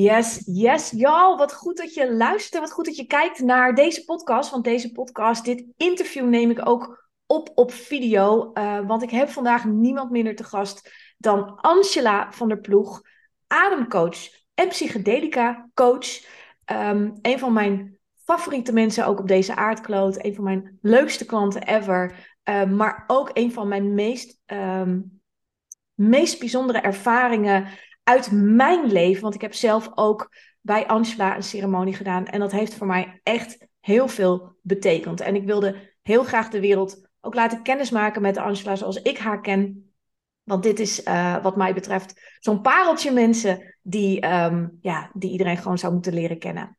Yes, yes, y'all. Wat goed dat je luistert. Wat goed dat je kijkt naar deze podcast. Want deze podcast, dit interview neem ik ook op op video. Uh, want ik heb vandaag niemand minder te gast dan Angela van der Ploeg, ademcoach en psychedelica coach. Um, een van mijn favoriete mensen ook op deze aardkloot. Een van mijn leukste klanten ever. Uh, maar ook een van mijn meest, um, meest bijzondere ervaringen uit mijn leven. Want ik heb zelf ook bij Angela een ceremonie gedaan. En dat heeft voor mij echt heel veel betekend. En ik wilde heel graag de wereld ook laten kennismaken met Angela zoals ik haar ken. Want dit is uh, wat mij betreft zo'n pareltje mensen die, um, ja, die iedereen gewoon zou moeten leren kennen.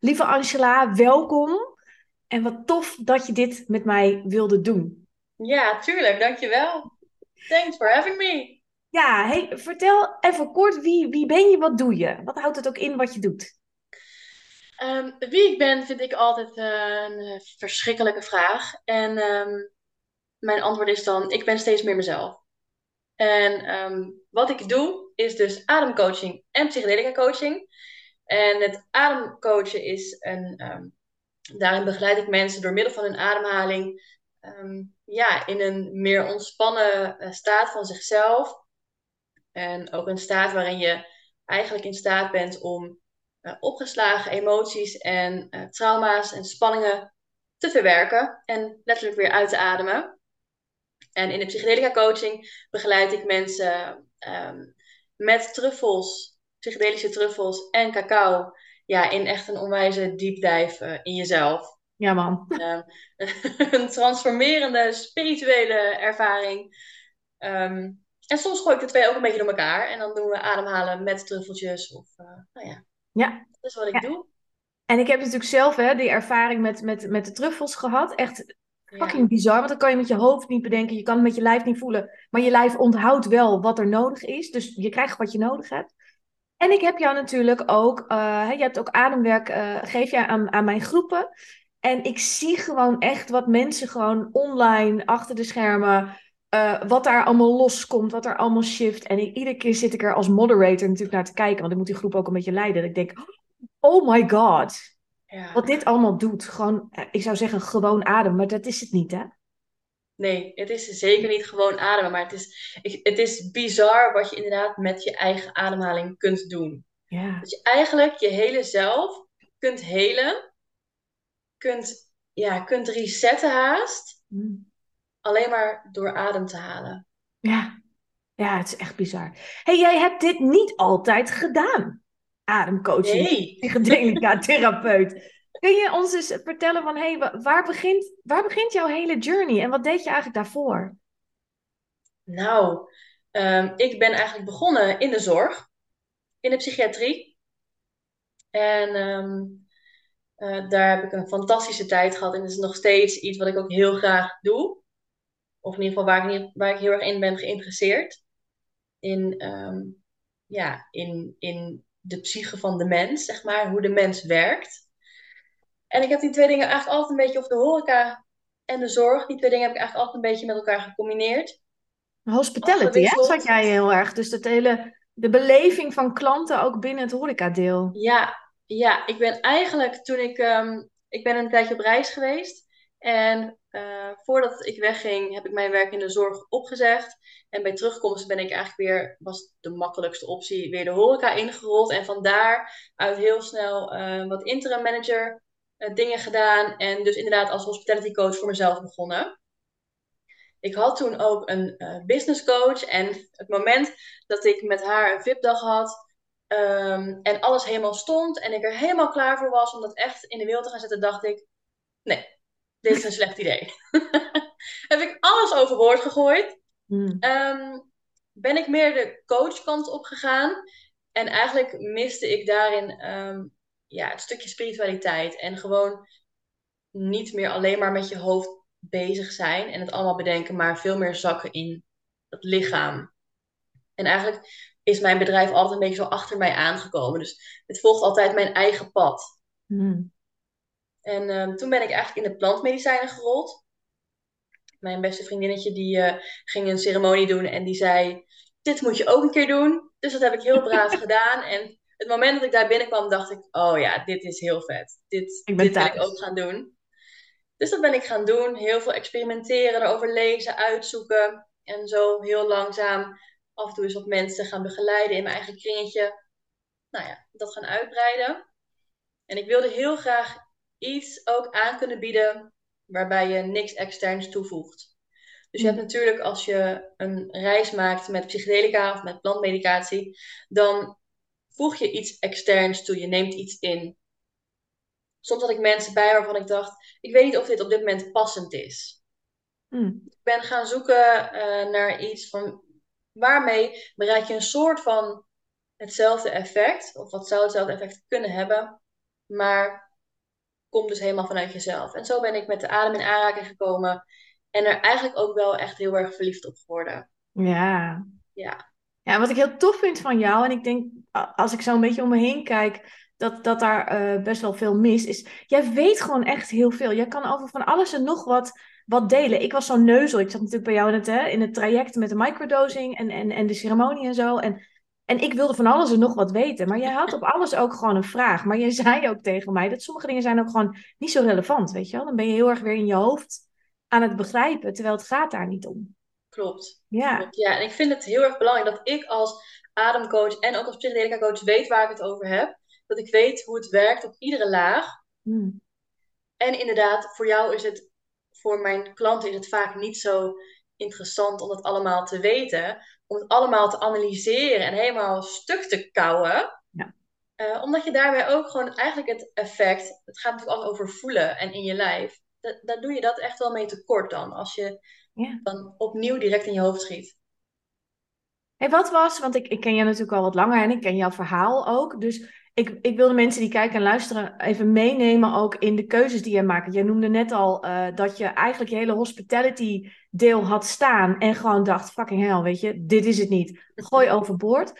Lieve Angela, welkom. En wat tof dat je dit met mij wilde doen. Ja, tuurlijk. Dankjewel. Thanks for having me. Ja, hey, vertel even kort, wie, wie ben je, wat doe je? Wat houdt het ook in wat je doet? Um, wie ik ben vind ik altijd uh, een verschrikkelijke vraag. En um, mijn antwoord is dan, ik ben steeds meer mezelf. En um, wat ik doe, is dus ademcoaching en psychedelica coaching. En het ademcoachen is een, daarin begeleid ik mensen door middel van hun ademhaling ja, in een meer ontspannen uh, staat van zichzelf en ook een staat waarin je eigenlijk in staat bent om uh, opgeslagen emoties en uh, trauma's en spanningen te verwerken en letterlijk weer uit te ademen. En in de psychedelica coaching begeleid ik mensen um, met truffels, psychedelische truffels en cacao, ja, in echt een onwijze deep dive uh, in jezelf. Ja, man. Um, een transformerende spirituele ervaring. Um, en soms gooi ik de twee ook een beetje door elkaar. En dan doen we ademhalen met truffeltjes. Of, uh, nou ja. ja. Dat is wat ik ja. doe. En ik heb natuurlijk zelf hè, die ervaring met, met, met de truffels gehad. Echt fucking ja. bizar. Want dan kan je met je hoofd niet bedenken. Je kan het met je lijf niet voelen. Maar je lijf onthoudt wel wat er nodig is. Dus je krijgt wat je nodig hebt. En ik heb jou natuurlijk ook... Uh, je hebt ook ademwerk, uh, geef jij aan, aan mijn groepen. En ik zie gewoon echt wat mensen gewoon online, achter de schermen... Uh, wat daar allemaal loskomt, wat er allemaal shift. En ik, iedere keer zit ik er als moderator natuurlijk naar te kijken, want ik moet die groep ook een beetje leiden. Dat ik denk, oh my god, ja. wat dit allemaal doet. Gewoon, ik zou zeggen, gewoon ademen, maar dat is het niet, hè? Nee, het is zeker niet gewoon ademen, maar het is, het is bizar wat je inderdaad met je eigen ademhaling kunt doen. Ja. Dat je eigenlijk je hele zelf kunt helen, kunt, ja, kunt resetten haast. Mm alleen maar door adem te halen. Ja, ja het is echt bizar. hey, jij hebt dit niet altijd gedaan. Ademcoaching, nee. psychedelica, therapeut. Kun je ons eens vertellen van, hey, waar begint, waar begint jouw hele journey en wat deed je eigenlijk daarvoor? Nou, um, ik ben eigenlijk begonnen in de zorg, in de psychiatrie. En um, uh, daar heb ik een fantastische tijd gehad en dat is nog steeds iets wat ik ook heel graag doe of in ieder geval waar ik, waar ik heel erg in ben geïnteresseerd. In, um, ja, in, in de psyche van de mens, zeg maar, hoe de mens werkt. En ik heb die twee dingen eigenlijk altijd een beetje, of de horeca en de zorg, die twee dingen heb ik eigenlijk altijd een beetje met elkaar gecombineerd. Hospitality, hè? Zat jij heel erg. Dus dat hele, de beleving van klanten ook binnen het horecadeel. Ja, ja, ik ben eigenlijk toen ik, um, ik ben een tijdje op reis geweest. En uh, voordat ik wegging, heb ik mijn werk in de zorg opgezegd. En bij terugkomst ben ik eigenlijk weer, was de makkelijkste optie, weer de horeca ingerold. En vandaar uit heel snel uh, wat interim manager uh, dingen gedaan. En dus inderdaad als hospitality coach voor mezelf begonnen. Ik had toen ook een business coach. En het moment dat ik met haar een VIP-dag had, um, en alles helemaal stond en ik er helemaal klaar voor was om dat echt in de wereld te gaan zetten, dacht ik, nee, dit is een slecht idee. heb ik alles overboord gegooid. Hmm. Um, ben ik meer de coachkant op gegaan. En eigenlijk miste ik daarin um, ja, het stukje spiritualiteit. En gewoon niet meer alleen maar met je hoofd bezig zijn en het allemaal bedenken, maar veel meer zakken in het lichaam. En eigenlijk is mijn bedrijf altijd een beetje zo achter mij aangekomen. Dus het volgt altijd mijn eigen pad. Hmm. En ehm, toen ben ik eigenlijk in de plantmedicijnen gerold. Mijn beste vriendinnetje die uh, ging een ceremonie doen en die zei: Dit moet je ook een keer doen. Dus dat heb ik heel braaf gedaan. En het moment dat ik daar binnenkwam, dacht ik: Oh ja, dit is heel vet. Dit, dit wil ik ook gaan doen. Dus dat ben ik gaan doen. Heel veel experimenteren, erover lezen, uitzoeken. En zo heel langzaam af en toe eens wat mensen gaan begeleiden in mijn eigen kringetje. Nou ja, dat gaan uitbreiden. En ik wilde heel graag iets ook aan kunnen bieden waarbij je niks externs toevoegt. Dus je hebt hmm. natuurlijk als je een reis maakt met psychedelica of met plantmedicatie, dan voeg je iets externs toe. Je neemt iets in. Soms had ik mensen bij waarvan ik dacht, ik weet niet of dit op dit moment passend is. Hmm. Ik ben gaan zoeken uh, naar iets van waarmee bereik je een soort van hetzelfde effect, of wat zou hetzelfde effect kunnen hebben, maar komt dus helemaal vanuit jezelf. En zo ben ik met de adem in aanraking gekomen en er eigenlijk ook wel echt heel erg verliefd op geworden. Ja. Ja. Ja, wat ik heel tof vind van jou, en ik denk als ik zo een beetje om me heen kijk, dat, dat daar uh, best wel veel mis is. Jij weet gewoon echt heel veel. Jij kan over van alles en nog wat, wat delen. Ik was zo'n neuzel. Ik zat natuurlijk bij jou in het, hè, in het traject met de microdosing en, en, en de ceremonie en zo. En en ik wilde van alles en nog wat weten. Maar jij had op alles ook gewoon een vraag. Maar jij zei ook tegen mij dat sommige dingen zijn ook gewoon niet zo relevant, weet je wel. Dan ben je heel erg weer in je hoofd aan het begrijpen, terwijl het gaat daar niet om. Klopt. Ja. Klopt. Ja, en ik vind het heel erg belangrijk dat ik als ademcoach en ook als psychedelica coach weet waar ik het over heb. Dat ik weet hoe het werkt op iedere laag. Hmm. En inderdaad, voor jou is het, voor mijn klanten is het vaak niet zo interessant om dat allemaal te weten om het allemaal te analyseren en helemaal stuk te kouwen. Ja. Uh, omdat je daarbij ook gewoon eigenlijk het effect, het gaat natuurlijk altijd over voelen en in je lijf. Daar doe je dat echt wel mee tekort dan, als je ja. dan opnieuw direct in je hoofd schiet. Hey, wat was, want ik, ik ken jou natuurlijk al wat langer en ik ken jouw verhaal ook. Dus ik, ik wil de mensen die kijken en luisteren even meenemen ook in de keuzes die jij maakt. Jij noemde net al uh, dat je eigenlijk je hele hospitality deel had staan en gewoon dacht, fucking hell, weet je, dit is het niet. Gooi overboord.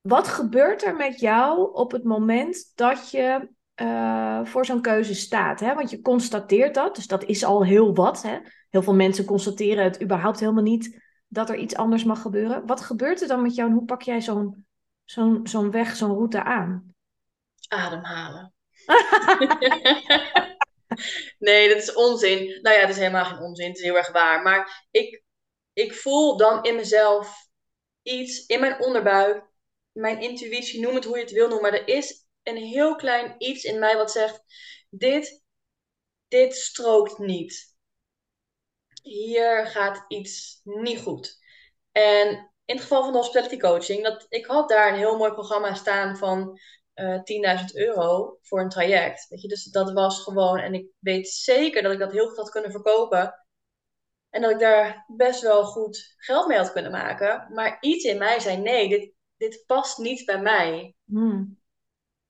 Wat gebeurt er met jou op het moment dat je uh, voor zo'n keuze staat? Hè? Want je constateert dat, dus dat is al heel wat. Hè? Heel veel mensen constateren het überhaupt helemaal niet dat er iets anders mag gebeuren. Wat gebeurt er dan met jou en hoe pak jij zo'n zo'n weg, zo'n route aan? Ademhalen. nee, dat is onzin. Nou ja, het is helemaal geen onzin. Het is heel erg waar. Maar ik, ik voel dan in mezelf iets in mijn onderbuik. Mijn intuïtie, noem het hoe je het wil noemen. Maar er is een heel klein iets in mij wat zegt: dit, dit strookt niet. Hier gaat iets niet goed. En in het geval van de hospitality coaching, dat, ik had daar een heel mooi programma staan van uh, 10.000 euro voor een traject. Weet je? Dus dat was gewoon, en ik weet zeker dat ik dat heel goed had kunnen verkopen. En dat ik daar best wel goed geld mee had kunnen maken. Maar iets in mij zei: nee, dit, dit past niet bij mij. Hmm.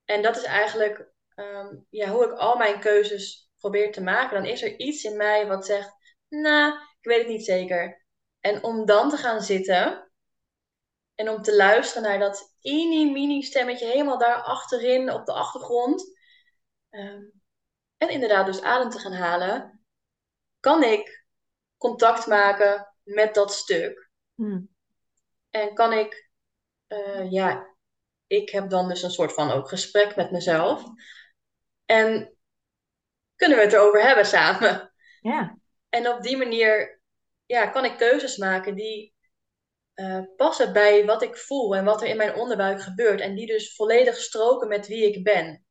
En dat is eigenlijk um, ja, hoe ik al mijn keuzes probeer te maken. Dan is er iets in mij wat zegt: nou, ik weet het niet zeker. En om dan te gaan zitten en om te luisteren naar dat mini-mini stemmetje helemaal daar achterin op de achtergrond. Ehm, en inderdaad dus adem te gaan halen. Kan ik contact maken met dat stuk. Hmm. En kan ik, uh, ja, ik heb dan dus een soort van ook gesprek met mezelf. En kunnen we het erover hebben samen. Ja. En op die manier ja, kan ik keuzes maken die uh, passen bij wat ik voel en wat er in mijn onderbuik gebeurt. En die dus volledig stroken met wie ik ben.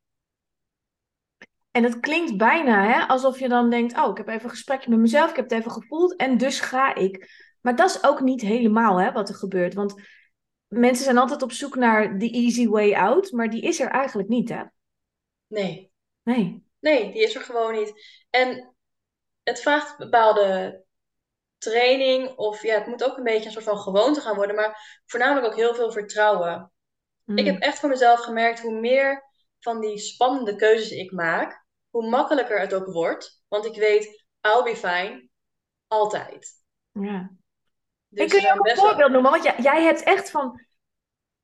En het klinkt bijna hè, alsof je dan denkt: Oh, ik heb even een gesprekje met mezelf, ik heb het even gevoeld en dus ga ik. Maar dat is ook niet helemaal hè, wat er gebeurt. Want mensen zijn altijd op zoek naar the easy way out, maar die is er eigenlijk niet, hè? Nee. Nee. Nee, die is er gewoon niet. En het vraagt bepaalde training of ja, het moet ook een beetje een soort van gewoonte gaan worden, maar voornamelijk ook heel veel vertrouwen. Ik heb Hmm. echt voor mezelf gemerkt hoe meer van die spannende keuzes ik maak, hoe makkelijker het ook wordt. Want ik weet, I'll be fine, altijd. Ja. Dus, ik kun je ook een wel- voorbeeld noemen, want jij, jij hebt echt van,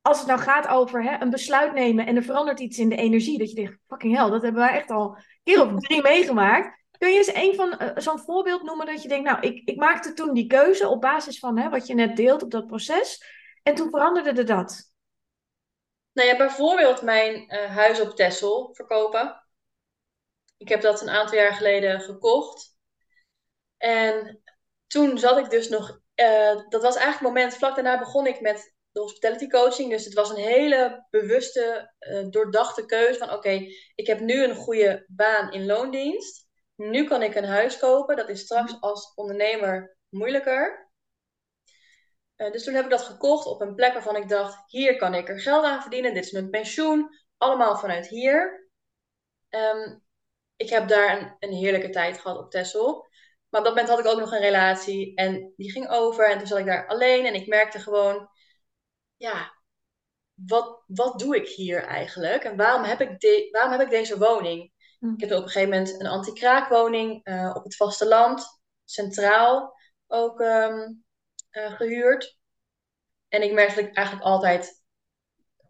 als het nou gaat over hè, een besluit nemen en er verandert iets in de energie, dat je denkt, fucking hell, dat hebben wij echt al een keer of drie meegemaakt. Kun je eens een van eh, zo'n voorbeeld noemen dat je denkt, nou, ik, ik maakte toen die keuze op basis van hè, wat je net deelt op dat proces en toen veranderde er dat. Nou ja, bijvoorbeeld mijn eh, huis op Texel verkopen. Ik heb dat een aantal jaar geleden gekocht. En toen zat ik dus nog. eh, dat was eigenlijk het moment. Vlak daarna begon ik met de hospitality coaching. Dus het was een hele bewuste, doordachte keuze van: oké, ik heb nu een goede baan in loondienst. Nu kan ik een huis kopen. Dat is straks als ondernemer moeilijker. Eh, dus toen heb ik dat gekocht op een plek waarvan ik dacht: hier kan ik er geld aan verdienen. Dit is mijn pensioen. Allemaal vanuit hier. Ehm, ik heb daar een, een heerlijke tijd gehad op Texel. Maar op dat moment had ik ook nog een relatie en die ging over. En toen zat ik daar alleen en ik merkte gewoon: ja, wat, wat doe ik hier eigenlijk? En waarom heb ik, de, waarom heb ik deze woning? Hm. Ik heb op een gegeven moment een anti-kraakwoning eh, op het vasteland, centraal ook ehm, eh, gehuurd. En ik merkte dat ik eigenlijk altijd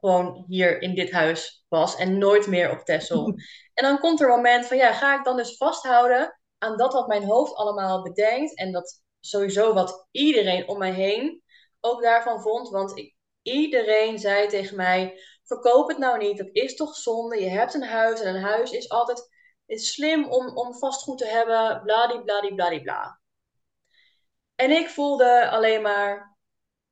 gewoon hier in dit huis was en nooit meer op Texel. En dan komt er een moment van, ja, ga ik dan dus vasthouden aan dat wat mijn hoofd allemaal bedenkt en dat sowieso wat iedereen om mij heen ook daarvan vond. Want ik, iedereen zei tegen mij, verkoop het nou niet, dat is toch zonde, je hebt een huis en een huis is altijd is slim om, om vastgoed te hebben, bladibladibladibla. En ik voelde alleen maar,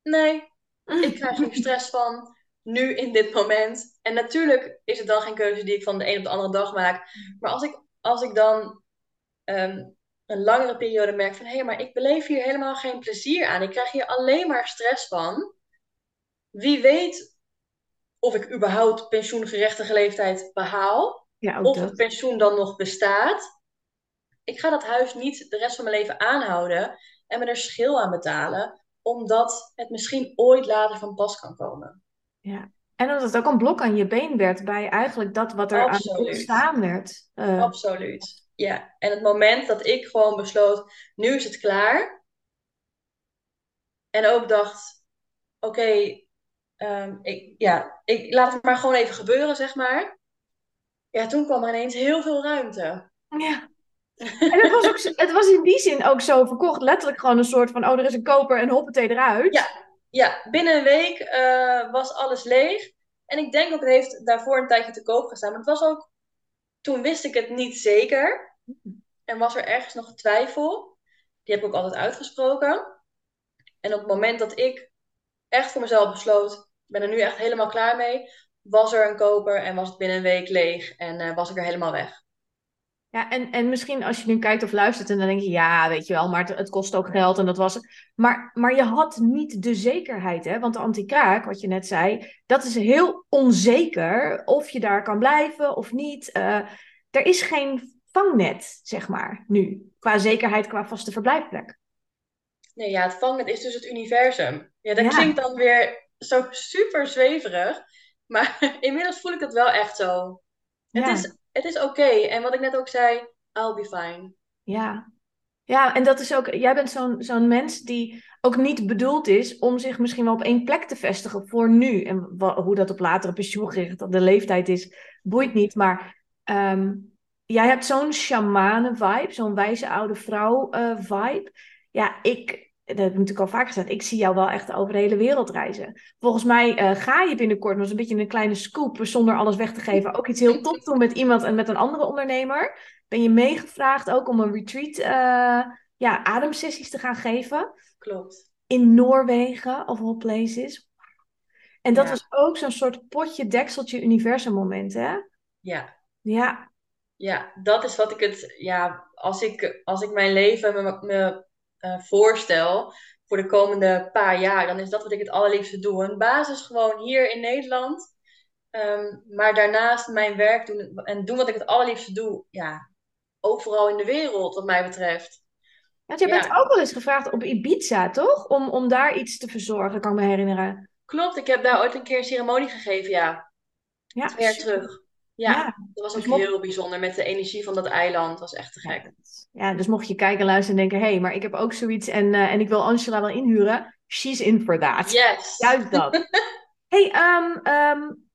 nee, ik krijg hier stress van, nu in dit moment. En natuurlijk is het dan geen keuze die ik van de een op de andere dag maak. Maar als ik, als ik dan ehm, een langere periode merk van... hé, hey, maar ik beleef hier helemaal geen plezier aan. Ik krijg hier alleen maar stress van. Wie weet of ik überhaupt pensioengerechtige leeftijd behaal. Ja, Of het pensioen dan nog bestaat. Ik ga dat huis niet de rest van mijn leven aanhouden en me er schil aan betalen, omdat het misschien ooit later van pas kan komen. En omdat het ook een blok aan je been werd bij eigenlijk dat wat er aan Absoluut. ontstaan werd. Eh, Absoluut. Ja, en het moment dat ik gewoon besloot, nu is het klaar. En ook dacht, oké, ehm, ik, ja, ik laat het maar gewoon even gebeuren, zeg maar. Ja, toen kwam er ineens heel veel ruimte. Ja. En het was, ook, het was in die zin ook zo verkocht. Letterlijk gewoon een soort van, oh, er is een koper en hoppatee eruit. Ja. Ja, binnen een week eh, was alles leeg. En ik denk ook, het heeft daarvoor een tijdje te koop gestaan. Maar het was ook, toen wist ik het niet zeker. En was er ergens nog twijfel. Die heb ik ook altijd uitgesproken. En op het moment dat ik echt voor mezelf besloot, ben er nu echt helemaal klaar mee. Was er een koper en was het binnen een week leeg. En eh, was ik er helemaal weg. Ja, en, en misschien als je nu kijkt of luistert en dan denk je, ja, weet je wel, maar het, het kost ook geld en dat was het. Maar, maar je had niet de zekerheid, hè? Want de anti-kraak, wat je net zei, dat is heel onzeker of je daar kan blijven of niet. Eh, er is geen vangnet, zeg maar, nu, qua zekerheid, qua vaste verblijfplek. Nee, ja, het vangnet is dus het universum. Ja, dat Ja. klinkt dan weer zo super zweverig. Maar inmiddels voel ik het wel echt zo. Het Ja. is, het is oké. En wat ik net ook zei, I'll be fine. Ja. Ja, en dat is ook, jij bent zo'n zo'n mens die ook niet bedoeld is om zich misschien wel op één plek te vestigen voor nu. En hoe dat op latere pensioengericht de leeftijd is, boeit niet. Maar ehm, jij hebt zo'n shamane vibe, zo'n wijze oude vrouw eh, vibe. Ja, ik, dat heb ik natuurlijk al vaak gezegd, ik zie jou wel echt over de hele wereld reizen. Volgens mij eh, ga je binnenkort, nog eens een beetje een kleine scoop, zonder alles weg te geven, ook iets heel tof doen met iemand en met een andere ondernemer. Ben je meegevraagd ook om een retreat, eh, ja, ademsessies te gaan geven Klopt. in Noorwegen, of all places. En dat Ja. was ook zo'n soort potje, dekseltje, universum moment, hè? Ja. Ja, Ja, dat is wat ik het... Ja, als ik, als ik mijn leven me eh, voorstel voor de komende paar jaar, dan is dat wat ik het allerliefste doe. Een basis gewoon hier in Nederland. Ehm, maar daarnaast mijn werk doen en doen wat ik het allerliefste doe. Ja, overal in de wereld, wat mij betreft. want Ja. bent ook wel eens gevraagd op Ibiza, toch? Om, om daar iets te verzorgen, kan ik me herinneren. Klopt, ik heb daar ooit een keer een ceremonie gegeven, ja. Ja, Twee jaar super. terug. Ja, dat was ook heel bijzonder met de energie van dat eiland. Dat was echt te gek. Ja, dus mocht je kijken, luisteren en denken... hé, hey, maar ik heb ook zoiets en, uh, en ik wil Angela wel inhuren. She's in for that. Yes. Juist dat. hey, um, um,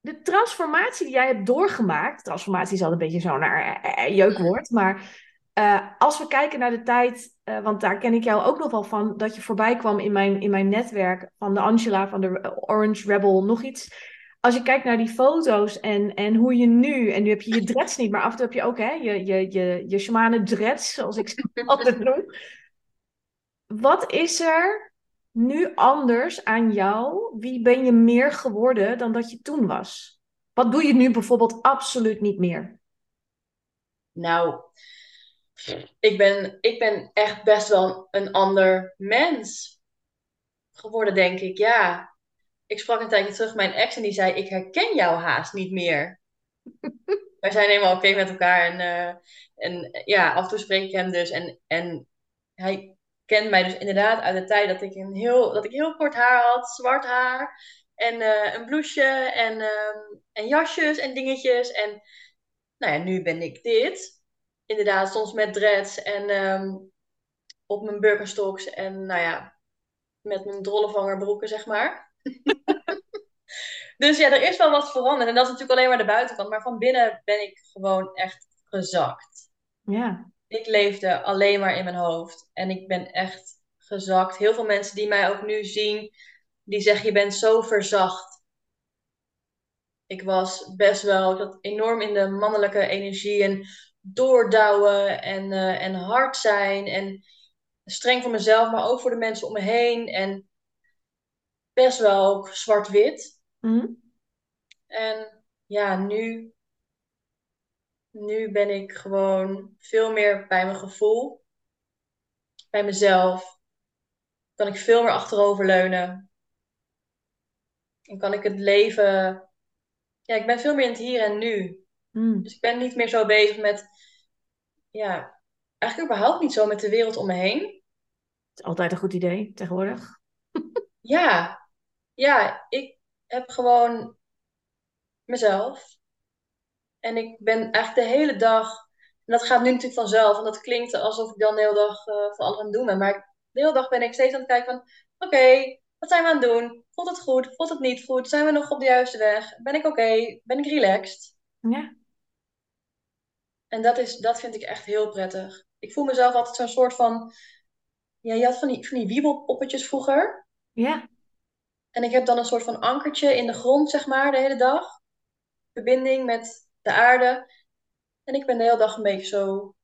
de transformatie die jij hebt doorgemaakt... Transformatie is al een beetje zo naar uh, jeukwoord, maar... Uh, als we kijken naar de tijd, want daar ken ik jou ook nog wel van, dat je voorbij kwam in mijn, in mijn netwerk van de Angela van de Orange Rebel, nog iets als je kijkt naar die foto's en, en hoe je nu, en nu heb je je dreads niet, maar af en toe heb je ook hè, je, je, je, je shamane dreads, zoals ik ze altijd noem. Wat is er nu anders aan jou? Wie ben je meer geworden dan dat je toen was? Wat doe je nu bijvoorbeeld absoluut niet meer? Nou, ik ben, ik ben echt best wel een ander mens geworden, denk ik. Ja, ik sprak een tijdje terug mijn ex en die zei: Ik herken jou haast niet meer. Wij zijn helemaal oké met elkaar en, uh, en ja, af en toe spreek ik hem dus. En, en hij kent mij dus inderdaad uit de tijd dat ik, een heel, dat ik heel kort haar had, zwart haar en uh, een blouseje en, uh, en jasjes en dingetjes. En nou ja, nu ben ik dit. Inderdaad, soms met dreads en um, op mijn Birkenstocks en nou ja, met mijn drollevangerbroeken, zeg maar. dus ja, er is wel wat veranderd. En dat is natuurlijk alleen maar de buitenkant. Maar van binnen ben ik gewoon echt gezakt. Ja. Ik leefde alleen maar in mijn hoofd. En ik ben echt gezakt. Heel veel mensen die mij ook nu zien, die zeggen je bent zo verzacht. Ik was best wel, ik had enorm in de mannelijke energie en doordouwen en, uh, en hard zijn en streng voor mezelf, maar ook voor de mensen om me heen. En best wel ook zwart-wit. Mhm. En ja, nu, nu ben ik gewoon veel meer bij mijn gevoel, bij mezelf. Kan ik veel meer achteroverleunen. En kan ik het leven. Ja, ik ben veel meer in het hier en nu. Mm. Dus ik ben niet meer zo bezig met. Ja, eigenlijk überhaupt niet zo met de wereld om me heen. Het is altijd een goed idee tegenwoordig. Ja, ja, ik heb gewoon mezelf. En ik ben eigenlijk de hele dag, en dat gaat nu natuurlijk vanzelf, en dat klinkt alsof ik dan de hele dag uh, voor alles aan het doen ben. Maar de hele dag ben ik steeds aan het kijken van, oké, wat zijn we aan het doen? Voelt het goed? Voelt het niet goed? Zijn we nog op de juiste weg? Ben ik oké? Ben ik relaxed? Ja. En dat, is, dat vind ik echt heel prettig. Ik voel mezelf altijd zo'n soort van, ja, je had van die, van die wiebelpoppetjes vroeger. Ja. En ik heb dan een soort van ankertje in de grond, zeg maar, de hele dag. Verbinding met de aarde. En ik ben de hele dag een beetje zo,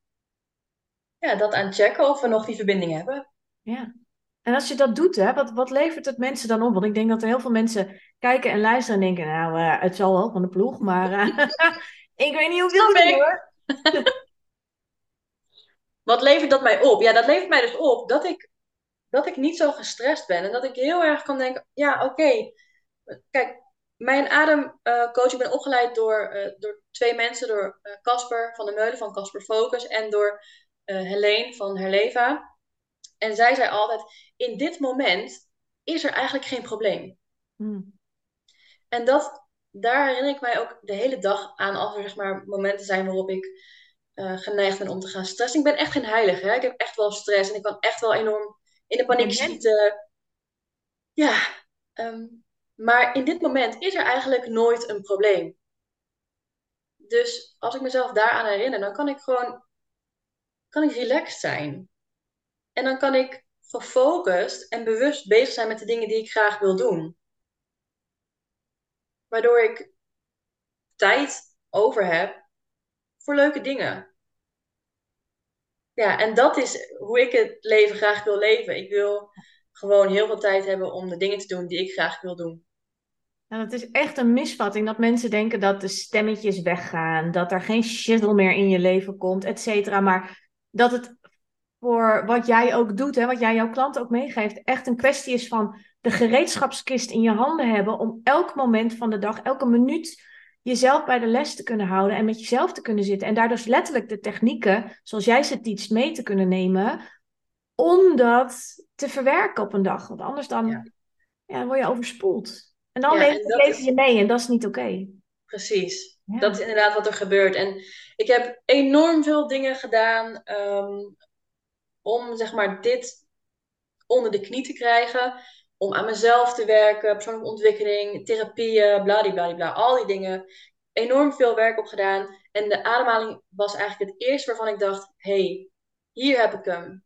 ja, dat aan het checken of we nog die verbinding hebben. Ja. En als je dat doet, hè, wat, wat levert het mensen dan op? Want ik denk dat er heel veel mensen kijken en luisteren en denken, nou, uh, het zal wel van de ploeg, maar uh, ik weet niet hoeveel ik. hoor. Wat levert dat mij op? Ja, dat levert mij dus op dat ik, dat ik niet zo gestrest ben. En dat ik heel erg kan denken, ja, oké. Kijk, mijn ademcoach, ik ben opgeleid door, uh, door twee mensen. Door Casper van der Meulen van Casper Focus. En door uh, Helene van Herleva. En zij zei altijd, in dit moment is er eigenlijk geen probleem. Hmm. En dat, daar herinner ik mij ook de hele dag aan als er zeg maar, momenten zijn waarop ik uh, geneigd ben om te gaan stressen. Ik ben echt geen heilige. Hè? Ik heb echt wel stress en ik kan echt wel enorm in de paniek schieten. Ja, um, maar in dit moment is er eigenlijk nooit een probleem. Dus als ik mezelf daaraan herinner, dan kan ik gewoon kan ik relaxed zijn. En dan kan ik gefocust en bewust bezig zijn met de dingen die ik graag wil doen. Waardoor ik tijd over heb voor leuke dingen. Ja, en dat is hoe ik het leven graag wil leven. Ik wil gewoon heel veel tijd hebben om de dingen te doen die ik graag wil doen. Nou, dat is echt een misvatting dat mensen denken dat de stemmetjes weggaan, dat er geen shizzle meer in je leven komt, et cetera. Maar dat het voor wat jij ook doet, hè, wat jij jouw klant ook meegeeft, echt een kwestie is van de gereedschapskist in je handen hebben om elk moment van de dag, elke minuut jezelf bij de les te kunnen houden en met jezelf te kunnen zitten. En daar dus letterlijk de technieken, zoals jij ze teach, mee te kunnen nemen, om dat te verwerken op een dag. Want anders dan, ja. Ja, dan word je overspoeld. En dan Ja, leef, en dat leef is- je mee en dat is niet oké. Precies. Dat is inderdaad wat er gebeurt. En ik heb enorm veel dingen gedaan ehm, om zeg maar dit onder de knie te krijgen. Om aan mezelf te werken, persoonlijke ontwikkeling, therapieën, bladibladibla, al die dingen. Enorm veel werk op gedaan. En de ademhaling was eigenlijk het eerste waarvan ik dacht: hey, hier heb ik hem.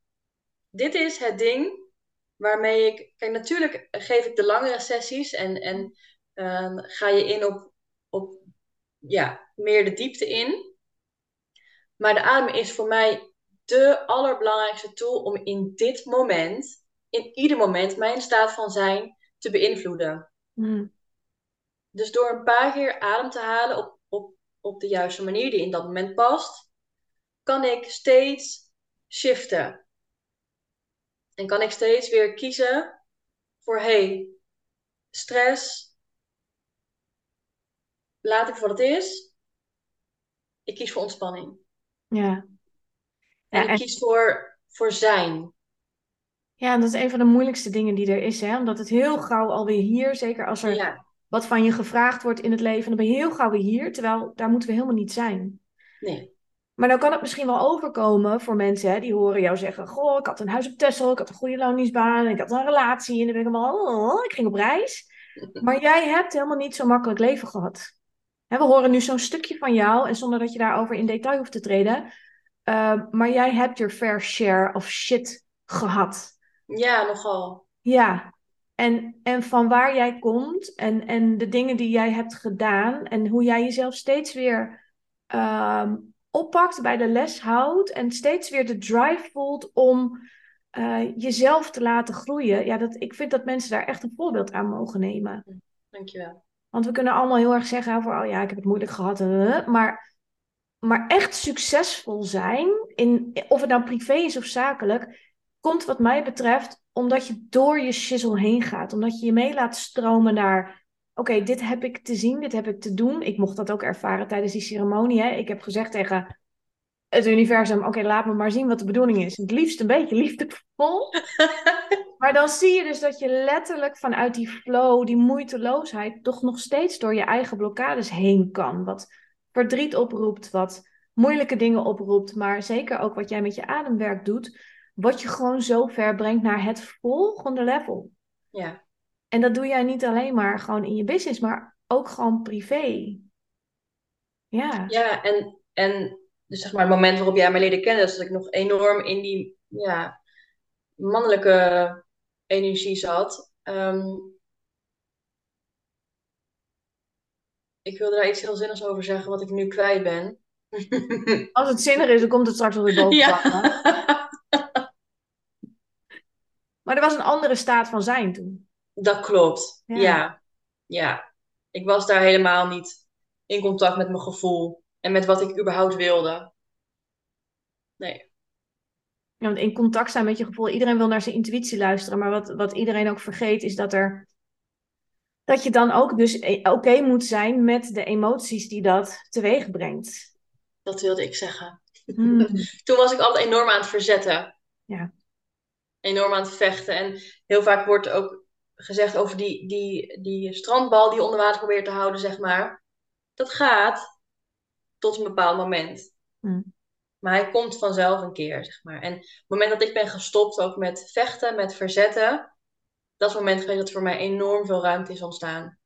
Dit is het ding waarmee ik. Kijk, natuurlijk geef ik de langere sessies en, en uh, ga je in op, op ja, meer de diepte in. Maar de adem is voor mij de allerbelangrijkste tool om in dit moment, in ieder moment, mijn staat van zijn te beïnvloeden. Hmm. Dus door een paar keer adem te halen op, op, op de juiste manier die in dat moment past, kan ik steeds shiften. En kan ik steeds weer kiezen voor hey, stress, laat ik voor wat het is. Ik kies voor ontspanning. Ja. En ik kies voor, voor zijn. Ja, dat is een van de moeilijkste dingen die er is, hè? Omdat het heel gauw alweer hier, zeker als er wat van je gevraagd wordt in het leven, dan ben je heel gauw weer hier, terwijl daar moeten we helemaal niet zijn. Nee. Maar dan kan het misschien wel overkomen voor mensen hè, die horen jou zeggen: Goh, ik had een huis op Texel, ik had een goede loningsbaan, ik had een relatie en dan ben ik allemaal, oh, ik ging op reis. Maar jij hebt helemaal niet zo'n makkelijk leven gehad. Hè, we horen nu zo'n stukje van jou en zonder dat je daarover in detail hoeft te treden. Uh, maar jij hebt je fair share of shit gehad. Ja, nogal. Ja, en, en van waar jij komt en, en de dingen die jij hebt gedaan en hoe jij jezelf steeds weer uh, oppakt, bij de les houdt en steeds weer de drive voelt om uh, jezelf te laten groeien. Ja, dat, ik vind dat mensen daar echt een voorbeeld aan mogen nemen. Dankjewel. Want we kunnen allemaal heel erg zeggen over, oh ja, ik heb het moeilijk gehad. Maar, maar echt succesvol zijn, in, of het nou privé is of zakelijk, komt wat mij betreft omdat je door je shizzle heen gaat. Omdat je je mee laat stromen naar, oké, dit heb ik te zien, dit heb ik te doen. Ik mocht dat ook ervaren tijdens die ceremonie. Hè. Ik heb gezegd tegen het universum, oké, laat me maar zien wat de bedoeling is. Het liefst een beetje liefdevol. maar dan zie je dus dat je letterlijk vanuit die flow, die moeiteloosheid, toch nog steeds door je eigen blokkades heen kan. Wat verdriet oproept, wat moeilijke dingen oproept, maar zeker ook wat jij met je ademwerk doet, wat je gewoon zo ver brengt naar het volgende level. Ja. En dat doe jij niet alleen maar gewoon in je business, maar ook gewoon privé. Ja. Ja, en, en dus zeg maar het moment waarop jij mij leerde kennen, is dat ik nog enorm in die ja, mannelijke energie zat. Ehm, ik wilde daar iets heel zinnigs over zeggen, wat ik nu kwijt ben. Als het zinnig is, dan komt het straks wel weer boven. Ja. Maar er was een andere staat van zijn toen. Dat klopt, ja. ja. ja. Ik was daar helemaal niet in contact met mijn gevoel en met wat ik überhaupt wilde. Nee. Ja, want in contact zijn met je gevoel, iedereen wil naar zijn intuïtie luisteren, maar wat, wat iedereen ook vergeet is dat er dat je dan ook dus eh, oké moet zijn met de emoties die dat teweeg brengt. Dat wilde ik zeggen. Hmm. Toen was ik altijd enorm aan het verzetten. Ja. Enorm aan het vechten. En heel vaak wordt ook gezegd over die, die, die strandbal die onder water probeert te houden, zeg maar. Dat gaat tot een bepaald moment. Mm. Maar hij komt vanzelf een keer, zeg maar. En het moment dat ik ben gestopt ook met vechten, met verzetten, dat is het moment geweest dat voor mij enorm veel ruimte is ontstaan.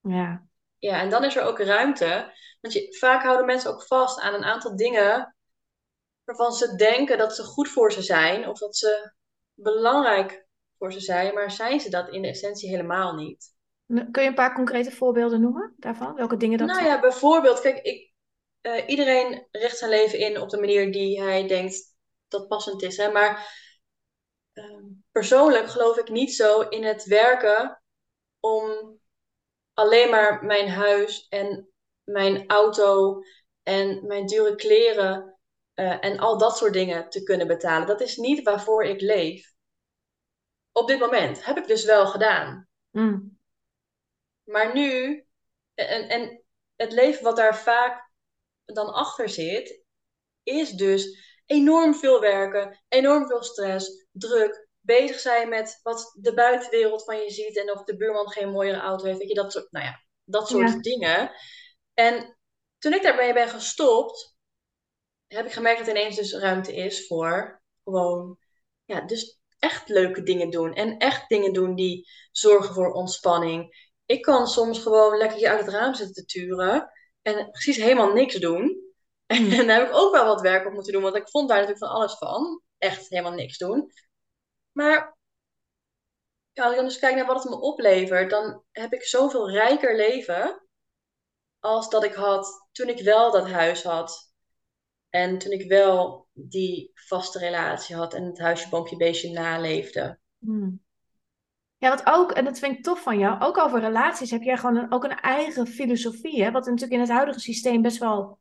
Ja. Ja, en dan is er ook ruimte. Want je, vaak houden mensen ook vast aan een aantal dingen waarvan ze denken dat ze goed voor ze zijn of dat ze belangrijk voor ze zijn, maar zijn ze dat in de essentie helemaal niet. Kun je een paar concrete voorbeelden noemen daarvan? Welke dingen dat Nou ja, bijvoorbeeld, kijk, ik, uh, iedereen richt zijn leven in op de manier die hij denkt dat passend is. Hè? Maar uh, persoonlijk geloof ik niet zo in het werken om alleen maar mijn huis en mijn auto en mijn dure kleren uh, en al dat soort dingen te kunnen betalen. Dat is niet waarvoor ik leef. Op dit moment heb ik dus wel gedaan. Mm. Maar nu, en, en het leven wat daar vaak dan achter zit, is dus enorm veel werken, enorm veel stress, druk, bezig zijn met wat de buitenwereld van je ziet en of de buurman geen mooiere auto heeft, weet je, dat soort, nou ja, dat soort dingen. En toen ik daarmee ben gestopt, heb ik gemerkt dat er ineens dus ruimte is voor gewoon, ja, dus echt leuke dingen doen. En echt dingen doen die zorgen voor ontspanning. Ik kan soms gewoon lekker hier uit het raam zitten te turen en precies helemaal niks doen. En daar heb ik ook wel wat werk op moeten doen, want ik vond daar natuurlijk van alles van. Echt helemaal niks doen. Maar ja, als ik dan dus kijk naar wat het me oplevert, dan heb ik zoveel rijker leven als dat ik had toen ik wel dat huis had. En toen ik wel die vaste relatie had en het huisje, boompje, beestje naleefde. Hmm. Ja, wat ook, en dat vind ik tof van jou, ook over relaties heb jij gewoon ook een eigen filosofie, hè? wat natuurlijk in het huidige systeem best wel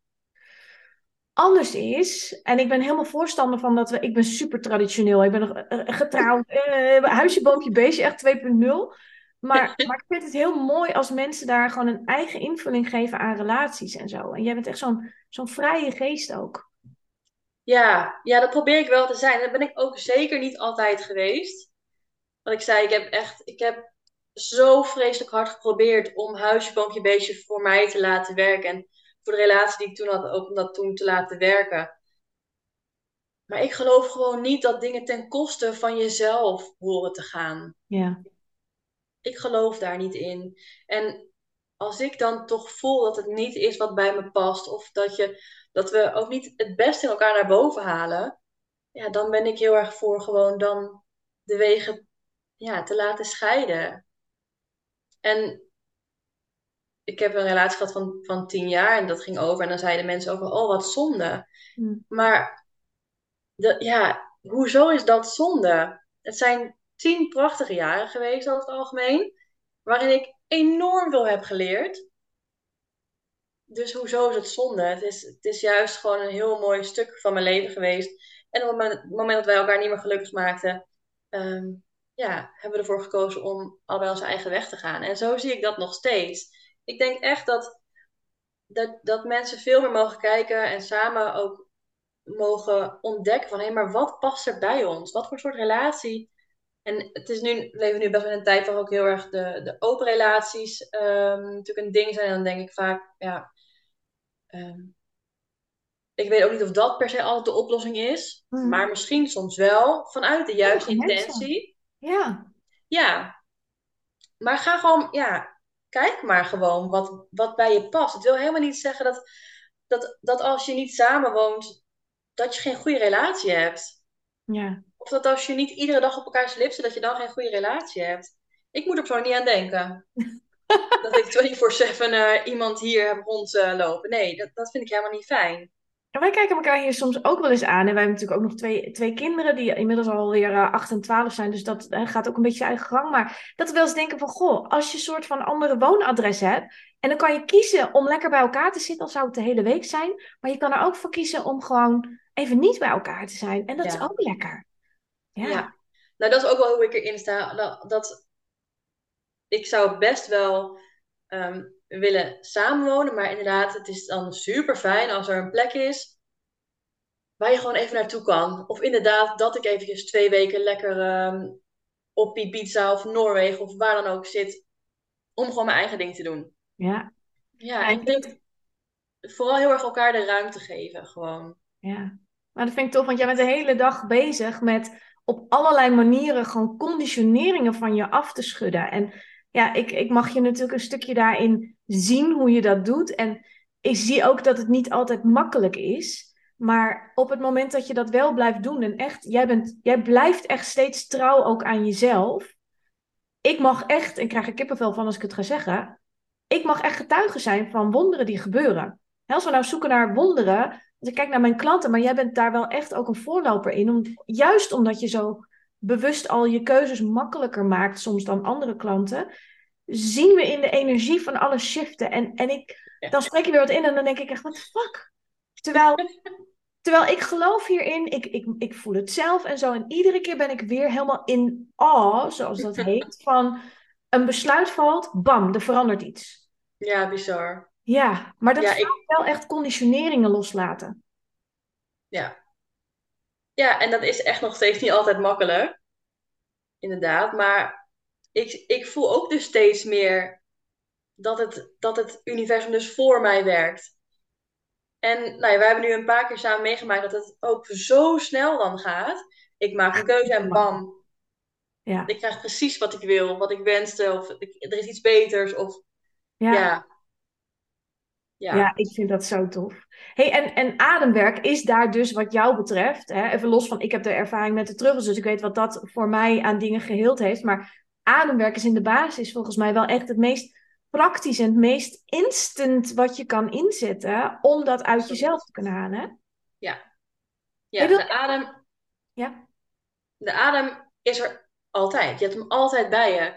anders is. En ik ben helemaal voorstander van dat we, ik ben super traditioneel, ik ben eh, eh, getrouwd, uh, huisje, boompje, beestje, echt 2.0. Maar, maar ik vind het heel mooi als mensen daar gewoon een eigen invulling geven aan relaties en zo. En jij bent echt zo'n zo'n vrije geest ook. Ja, ja, dat probeer ik wel te zijn. Dat ben ik ook zeker niet altijd geweest. Wat ik zei, ik heb echt, ik heb zo vreselijk hard geprobeerd om huisje, boompje, beestje voor mij te laten werken. En voor de relatie die ik toen had, ook om dat toen te laten werken. Maar ik geloof gewoon niet dat dingen ten koste van jezelf horen te gaan. Ja. Ik geloof daar niet in. En als ik dan toch voel dat het niet is wat bij me past, of dat, je, dat we ook niet het beste in elkaar naar boven halen, ja, dan ben ik heel erg voor gewoon dan de wegen ja, te laten scheiden. En ik heb een relatie gehad van, van tien jaar en dat ging over. En dan zeiden mensen ook wel, oh wat zonde. Hmm. Maar dat, ja, hoezo is dat zonde? Het zijn tien prachtige jaren geweest over het algemeen. Waarin ik enorm veel heb geleerd. Dus hoezo is het zonde? Het is, het is juist gewoon een heel mooi stuk van mijn leven geweest. En op het moment, dat wij elkaar niet meer gelukkig maakten, ehm, ja, hebben we ervoor gekozen om allebei onze eigen weg te gaan. En zo zie ik dat nog steeds. Ik denk echt dat, dat, dat mensen veel meer mogen kijken en samen ook mogen ontdekken van hé, maar wat past er bij ons? Wat voor soort relatie? En het is nu, we leven nu best wel in een tijd waar ook heel erg de, de open relaties ehm, natuurlijk een ding zijn. En dan denk ik vaak, ja, ehm, ik weet ook niet of dat per se altijd de oplossing is. Hmm. Maar misschien soms wel vanuit de juiste intentie. Ja. Ja. Maar ga gewoon, ja, kijk maar gewoon wat, wat bij je past. Het wil helemaal niet zeggen dat, dat, dat als je niet samenwoont, dat je geen goede relatie hebt. Ja. Of dat als je niet iedere dag op elkaar lips zit, dat je dan geen goede relatie hebt. Ik moet er zo niet aan denken. dat ik 24-7 uh, iemand hier heb rondlopen. nee, dat, dat vind ik helemaal niet fijn. En wij kijken elkaar hier soms ook wel eens aan. En wij hebben natuurlijk ook nog twee, twee kinderen die inmiddels alweer uh, 8 en 12 zijn. Dus dat uh, gaat ook een beetje eigen gang. Maar dat we wel eens denken van, goh, als je een soort van andere woonadres hebt. En dan kan je kiezen om lekker bij elkaar te zitten, al zou het de hele week zijn. Maar je kan er ook voor kiezen om gewoon even niet bij elkaar te zijn. En dat Ja. is ook lekker. Ja. Ja. Nou, dat is ook wel hoe ik erin sta. Dat, dat ik zou best wel ehm, willen samenwonen, maar inderdaad, het is dan super fijn als er een plek is waar je gewoon even naartoe kan. Of inderdaad, dat ik eventjes twee weken lekker ehm, op Ibiza of Noorwegen of waar dan ook zit, om gewoon mijn eigen ding te doen. Ja. Ja, Ja, en ik denk vooral heel erg elkaar de ruimte geven, gewoon. Ja, maar dat vind ik tof, want jij bent de hele dag bezig met op allerlei manieren gewoon conditioneringen van je af te schudden. En ja, ik, ik mag je natuurlijk een stukje daarin zien hoe je dat doet. En ik zie ook dat het niet altijd makkelijk is. Maar op het moment dat je dat wel blijft doen en echt, jij, bent, jij blijft echt steeds trouw ook aan jezelf. Ik mag echt, en ik krijg er kippenvel van als ik het ga zeggen, ik mag echt getuige zijn van wonderen die gebeuren. Als we nou zoeken naar wonderen, ik kijk naar mijn klanten, maar jij bent daar wel echt ook een voorloper in. Om, juist omdat je zo bewust al je keuzes makkelijker maakt soms dan andere klanten, zien we in de energie van alles shiften. En, en ik, Ja. dan spreek je weer wat in en dan denk ik echt, wat fuck? Terwijl, terwijl ik geloof hierin, ik, ik, ik voel het zelf en zo. En iedere keer ben ik weer helemaal in awe, zoals dat heet, van een besluit valt, bam, er verandert iets. Ja, bizar. Ja, maar dat Ja, vraagt wel echt conditioneringen loslaten. Ja. Ja, en dat is echt nog steeds niet altijd makkelijk. Inderdaad. Maar ik, ik voel ook dus steeds meer dat het, dat het universum dus voor mij werkt. En nou ja, we hebben nu een paar keer samen meegemaakt dat het ook zo snel dan gaat. Ik maak een keuze en bam. Ja. Ik krijg precies wat ik wil, wat ik wenste. Of ik- er is iets beters. Of Ja. ja. Ja. Ja, ik vind dat zo tof. Hey, en, en ademwerk is daar dus wat jou betreft, hè, even los van ik heb de ervaring met de truffels, dus ik weet wat dat voor mij aan dingen geheeld heeft. Maar ademwerk is in de basis volgens mij wel echt het meest praktisch en het meest instant wat je kan inzetten om dat uit jezelf te kunnen halen. hè? Ja, wilt- de adem, Ja. de adem is er altijd. Je hebt hem altijd bij je.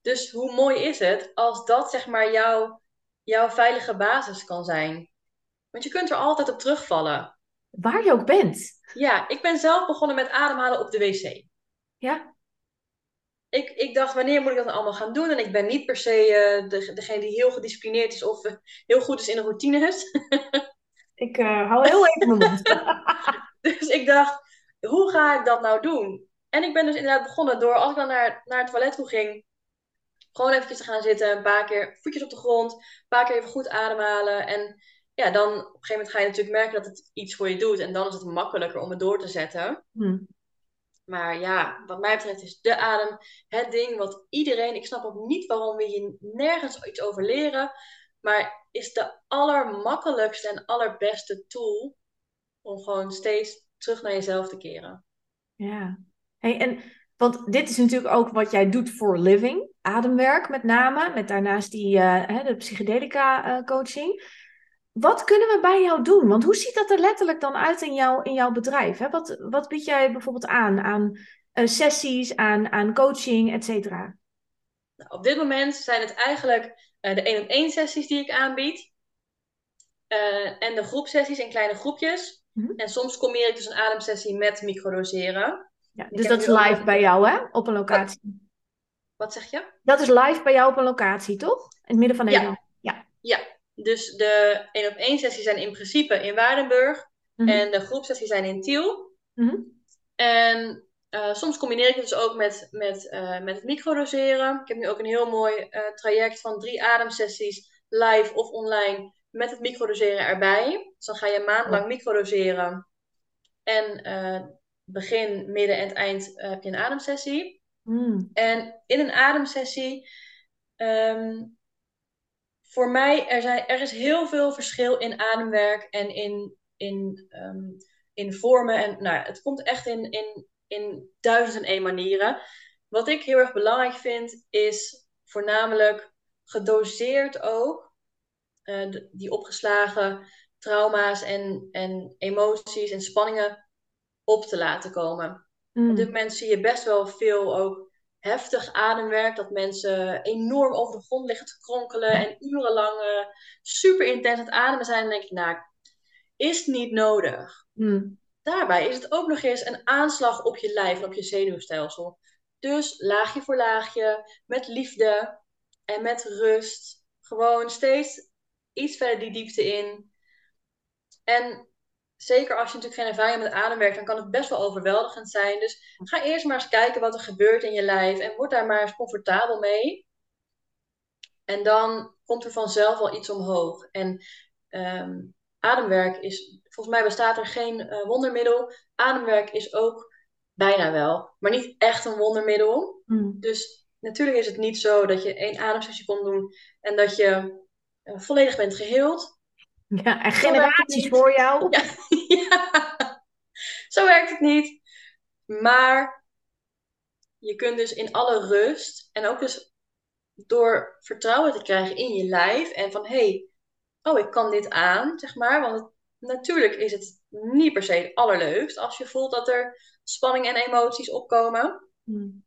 Dus hoe mooi is het als dat zeg maar jouw, jouw veilige basis kan zijn? Want je kunt er altijd op terugvallen. Waar je ook bent. Ja, ik ben zelf begonnen met ademhalen op de wc. Ja. Ik, ik dacht, wanneer moet ik dat allemaal gaan doen? En ik ben niet per se eh, de, degene die heel gedisciplineerd is of eh, heel goed is in de routines. Ik eh, hou heel even mijn mond. Dus ik dacht, hoe ga ik dat nou doen? En ik ben dus inderdaad begonnen door, als ik dan naar, naar het toilet toe ging, gewoon eventjes te gaan zitten, een paar keer voetjes op de grond, een paar keer even goed ademhalen. En ja, dan op een gegeven moment ga je natuurlijk merken dat het iets voor je doet. En dan is het makkelijker om het door te zetten. Hm. Maar ja, wat mij betreft is de adem het ding wat iedereen, ik snap ook niet waarom we hier nergens iets over leren, maar is de allermakkelijkste en allerbeste tool om gewoon steeds terug naar jezelf te keren. Ja. Hey, en, want dit is natuurlijk ook wat jij doet voor living, ademwerk met name, met daarnaast die, eh, hè, de psychedelica eh, coaching. Wat kunnen we bij jou doen? Want hoe ziet dat er letterlijk dan uit in, jou, in jouw bedrijf? Hè? Wat, wat bied jij bijvoorbeeld aan? Aan eh, sessies, aan, aan coaching, et cetera? Nou, op dit moment zijn het eigenlijk de één op één sessies die ik aanbied. En de groepsessies in kleine groepjes. Mhm. En soms combineer ik dus een ademsessie met microdoseren. Ja, dus dat is live bij jou, hè? Op een locatie. Wat zeg je? Dat is live bij jou op een locatie, toch? In het midden van Ja. Nederland. Dus de één op één sessies zijn in principe in Waardenburg. Mhm. En de groepsessies zijn in Tiel. Mhm. En eh, soms combineer ik het dus ook met, met, eh, met het microdoseren. Ik heb nu ook een heel mooi eh, traject van drie ademsessies, live of online, met het microdoseren erbij. Dus dan ga je een maand lang microdoseren. En begin, midden en het eind eh, heb je een ademsessie. Mm. En in een ademsessie, ehm, voor mij, er, zijn, er is heel veel verschil in ademwerk en in, in, ehm, in vormen. En nou, het komt echt in, in, in duizend en één manieren. Wat ik heel erg belangrijk vind, is voornamelijk gedoseerd ook eh, die opgeslagen trauma's en, en emoties en spanningen op te laten komen. Mm. Op dit moment zie je best wel veel ook heftig ademwerk. Dat mensen enorm over de grond liggen te kronkelen en urenlang eh, super intens aan het ademen zijn. En dan denk ik, nou, is niet nodig. Mm. Daarbij is het ook nog eens een aanslag op je lijf en op je zenuwstelsel. Dus laagje voor laagje, met liefde en met rust. Gewoon steeds iets verder die diepte in. En zeker als je natuurlijk geen ervaring hebt met ademwerk, dan kan het best wel overweldigend zijn. Dus ga eerst maar eens kijken wat er gebeurt in je lijf en word daar maar eens comfortabel mee. En dan komt er vanzelf wel iets omhoog. En ehm, ademwerk is, volgens mij bestaat er geen eh, wondermiddel. Ademwerk is ook bijna wel, maar niet echt een wondermiddel. Mm. Dus natuurlijk is het niet zo dat je één ademsessie kon doen en dat je eh, volledig bent geheeld. Ja, en generaties voor jou. Ja, ja. Zo werkt het niet. Maar je kunt dus in alle rust en ook dus door vertrouwen te krijgen in je lijf en van hé, hey, oh ik kan dit aan, zeg maar. Want het- natuurlijk is het niet per se het allerleukst als je voelt dat er spanning en emoties opkomen. Mm.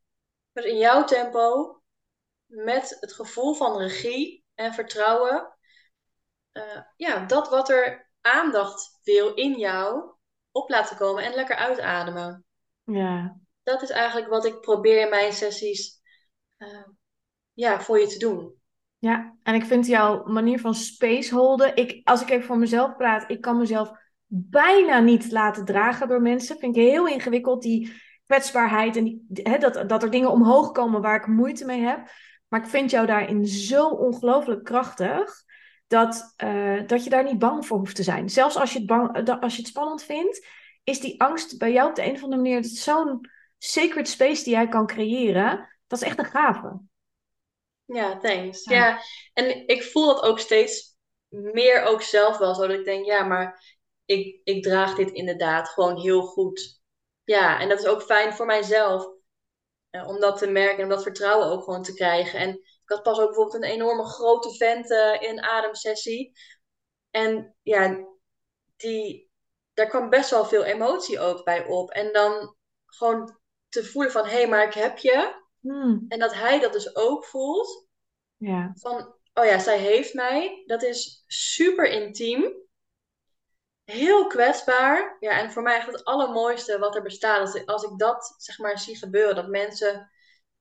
Dus in jouw tempo, met het gevoel van regie en vertrouwen, eh, ja, dat wat er aandacht wil in jou op laten komen en lekker uitademen. Ja. Dat is eigenlijk wat ik probeer in mijn sessies eh, ja, voor je te doen. Ja, en ik vind jouw manier van space holden, ik, als ik even voor mezelf praat, ik kan mezelf bijna niet laten dragen door mensen. Vind ik heel ingewikkeld, die kwetsbaarheid en die, hè, dat, dat er dingen omhoog komen waar ik moeite mee heb. Maar ik vind jou daarin zo ongelooflijk krachtig. Dat, eh, dat je daar niet bang voor hoeft te zijn. Zelfs als je het, bang, als je het spannend vindt, is die angst bij jou op de een of andere manier zo'n sacred space die jij kan creëren. Dat is echt een gave. Ja, thanks. Ja. ja, en ik voel dat ook steeds meer ook zelf wel zo. Dat ik denk, ja, maar ik, ik draag dit inderdaad gewoon heel goed. Ja, en dat is ook fijn voor mijzelf. Uh, om dat te merken en om dat vertrouwen ook gewoon te krijgen. En ik had pas ook bijvoorbeeld een enorme grote vent uh, in ademsessie. En ja, die, daar kwam best wel veel emotie ook bij op. En dan gewoon te voelen van, hé, hey, maar ik heb je. Hmm. En dat hij dat dus ook voelt. Ja. Van, oh ja, zij heeft mij. Dat is super intiem. Heel kwetsbaar. Ja, en voor mij echt het allermooiste wat er bestaat. Als ik, als ik dat, zeg maar, zie gebeuren. Dat mensen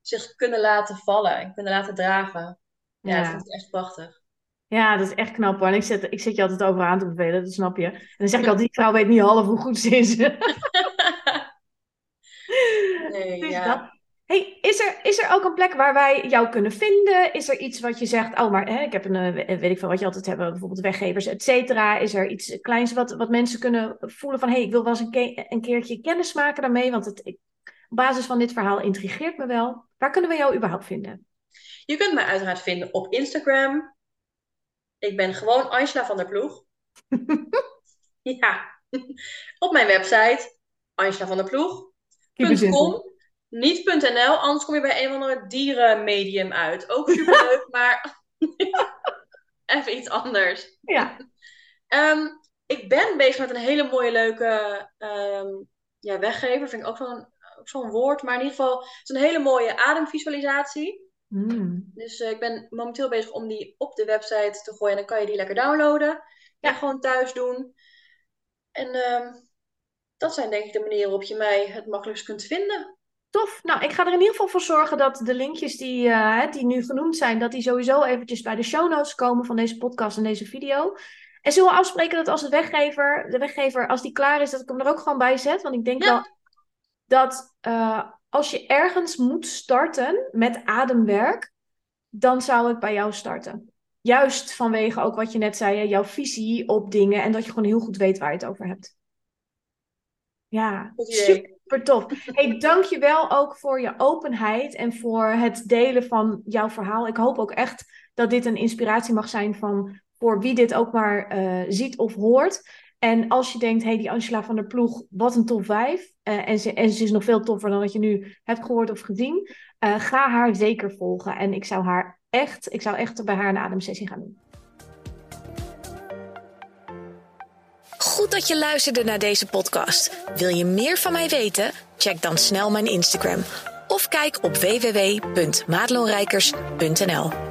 zich kunnen laten vallen en kunnen laten dragen. Ja, ja. dat vind ik echt prachtig. Ja, dat is echt knap hoor. En ik zet, ik zet je altijd over aan te bevelen, dat snap je. En dan zeg ik altijd, die vrouw weet niet half hoe goed ze is. nee, dus ja. Hey, is er, is er ook een plek waar wij jou kunnen vinden? Is er iets wat je zegt, oh, maar hè, ik heb een, eh, weet ik veel wat je altijd hebt, bijvoorbeeld weggevers, et cetera. Is er iets kleins wat, wat mensen kunnen voelen van, hé, hey, ik wil wel eens een, ke een keertje kennis maken daarmee, want het, ik, op basis van dit verhaal intrigeert me wel. Waar kunnen we jou überhaupt vinden? Je kunt mij uiteraard vinden op Instagram. Ik ben gewoon Angela van der Ploeg. ja, op mijn website, Angela van der Ploeg.com. Niet.nl, anders kom je bij een of andere dierenmedium uit. Ook superleuk, maar even iets anders. Ja. Um, ik ben bezig met een hele mooie, leuke um, ja, weggever. Vind ik ook zo'n zo'n woord. Maar in ieder geval, het is een hele mooie ademvisualisatie. Mm. Dus uh, ik ben momenteel bezig om die op de website te gooien. En dan kan je die lekker downloaden. Ja. En gewoon thuis doen. En um, dat zijn denk ik de manieren waarop je mij het makkelijkst kunt vinden. Tof. Nou, ik ga er in ieder geval voor zorgen dat de linkjes die, uh, die nu genoemd zijn, dat die sowieso eventjes bij de show notes komen van deze podcast en deze video. En zullen we afspreken dat als de weggever, de weggever, als die klaar is, dat ik hem er ook gewoon bij zet? Want ik denk wel dat uh, als je ergens moet starten met ademwerk, dan zou ik bij jou starten. Juist vanwege ook wat je net zei, jouw visie op dingen en dat je gewoon heel goed weet waar je het over hebt. Ja, super tof. Hey, dank je wel ook voor je openheid en voor het delen van jouw verhaal. Ik hoop ook echt dat dit een inspiratie mag zijn van, voor wie dit ook maar uh, ziet of hoort. En als je denkt, hey, die Angela van der Ploeg, wat een top 5. Uh, en, ze, en ze is nog veel toffer dan wat je nu hebt gehoord of gezien. Uh, ga haar zeker volgen. En ik zou haar echt, ik zou echt bij haar een ademsessie gaan doen. Goed dat je luisterde naar deze podcast. Wil je meer van mij weten? Check dan snel mijn Instagram of kijk op www.maatloonrijkers.nl.